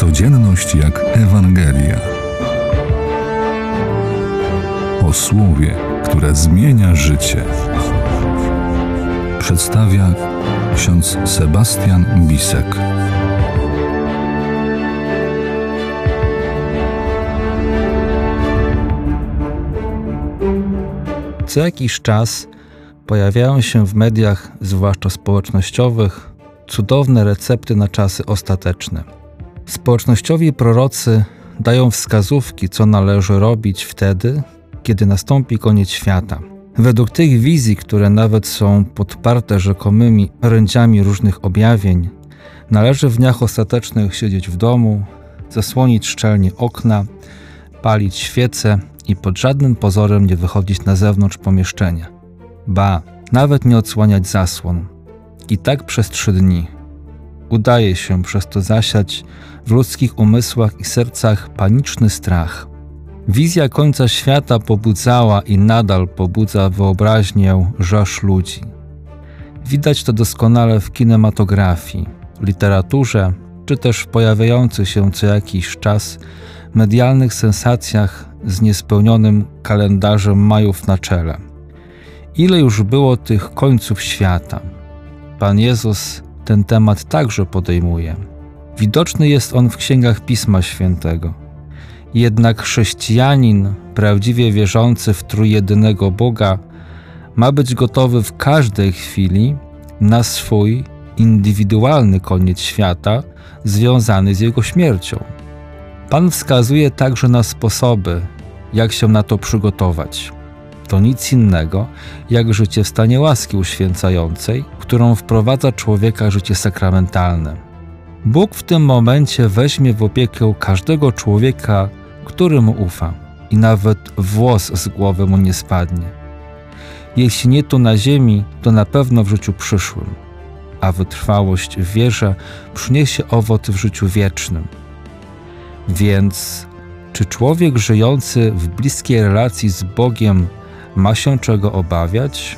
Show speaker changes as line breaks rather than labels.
Codzienność jak Ewangelia. O słowie, które zmienia życie. Przedstawia ksiądz Sebastian Bisek.
Co jakiś czas pojawiają się w mediach, zwłaszcza społecznościowych, cudowne recepty na czasy ostateczne. Społecznościowi prorocy dają wskazówki, co należy robić wtedy, kiedy nastąpi koniec świata. Według tych wizji, które nawet są podparte rzekomymi orędziami różnych objawień, należy w dniach ostatecznych siedzieć w domu, zasłonić szczelnie okna, palić świece i pod żadnym pozorem nie wychodzić na zewnątrz pomieszczenia. Ba, nawet nie odsłaniać zasłon. I tak przez trzy dni. Udaje się przez to zasiać w ludzkich umysłach i sercach paniczny strach. Wizja końca świata pobudzała i nadal pobudza wyobraźnię rzesz ludzi. Widać to doskonale w kinematografii, literaturze, czy też w pojawiających się co jakiś czas medialnych sensacjach z niespełnionym kalendarzem majów na czele. Ile już było tych końców świata? Pan Jezus ten temat także podejmuje. Widoczny jest on w księgach Pisma Świętego. Jednak chrześcijanin, prawdziwie wierzący w trójjedynego Boga, ma być gotowy w każdej chwili na swój indywidualny koniec świata związany z jego śmiercią. Pan wskazuje także na sposoby, jak się na to przygotować. To nic innego, jak życie w stanie łaski uświęcającej, którą wprowadza człowieka życie sakramentalne. Bóg w tym momencie weźmie w opiekę każdego człowieka, który mu ufa, i nawet włos z głowy mu nie spadnie. Jeśli nie tu na ziemi, to na pewno w życiu przyszłym, a wytrwałość w wierze przyniesie owoc w życiu wiecznym. Więc czy człowiek żyjący w bliskiej relacji z Bogiem ma się czego obawiać?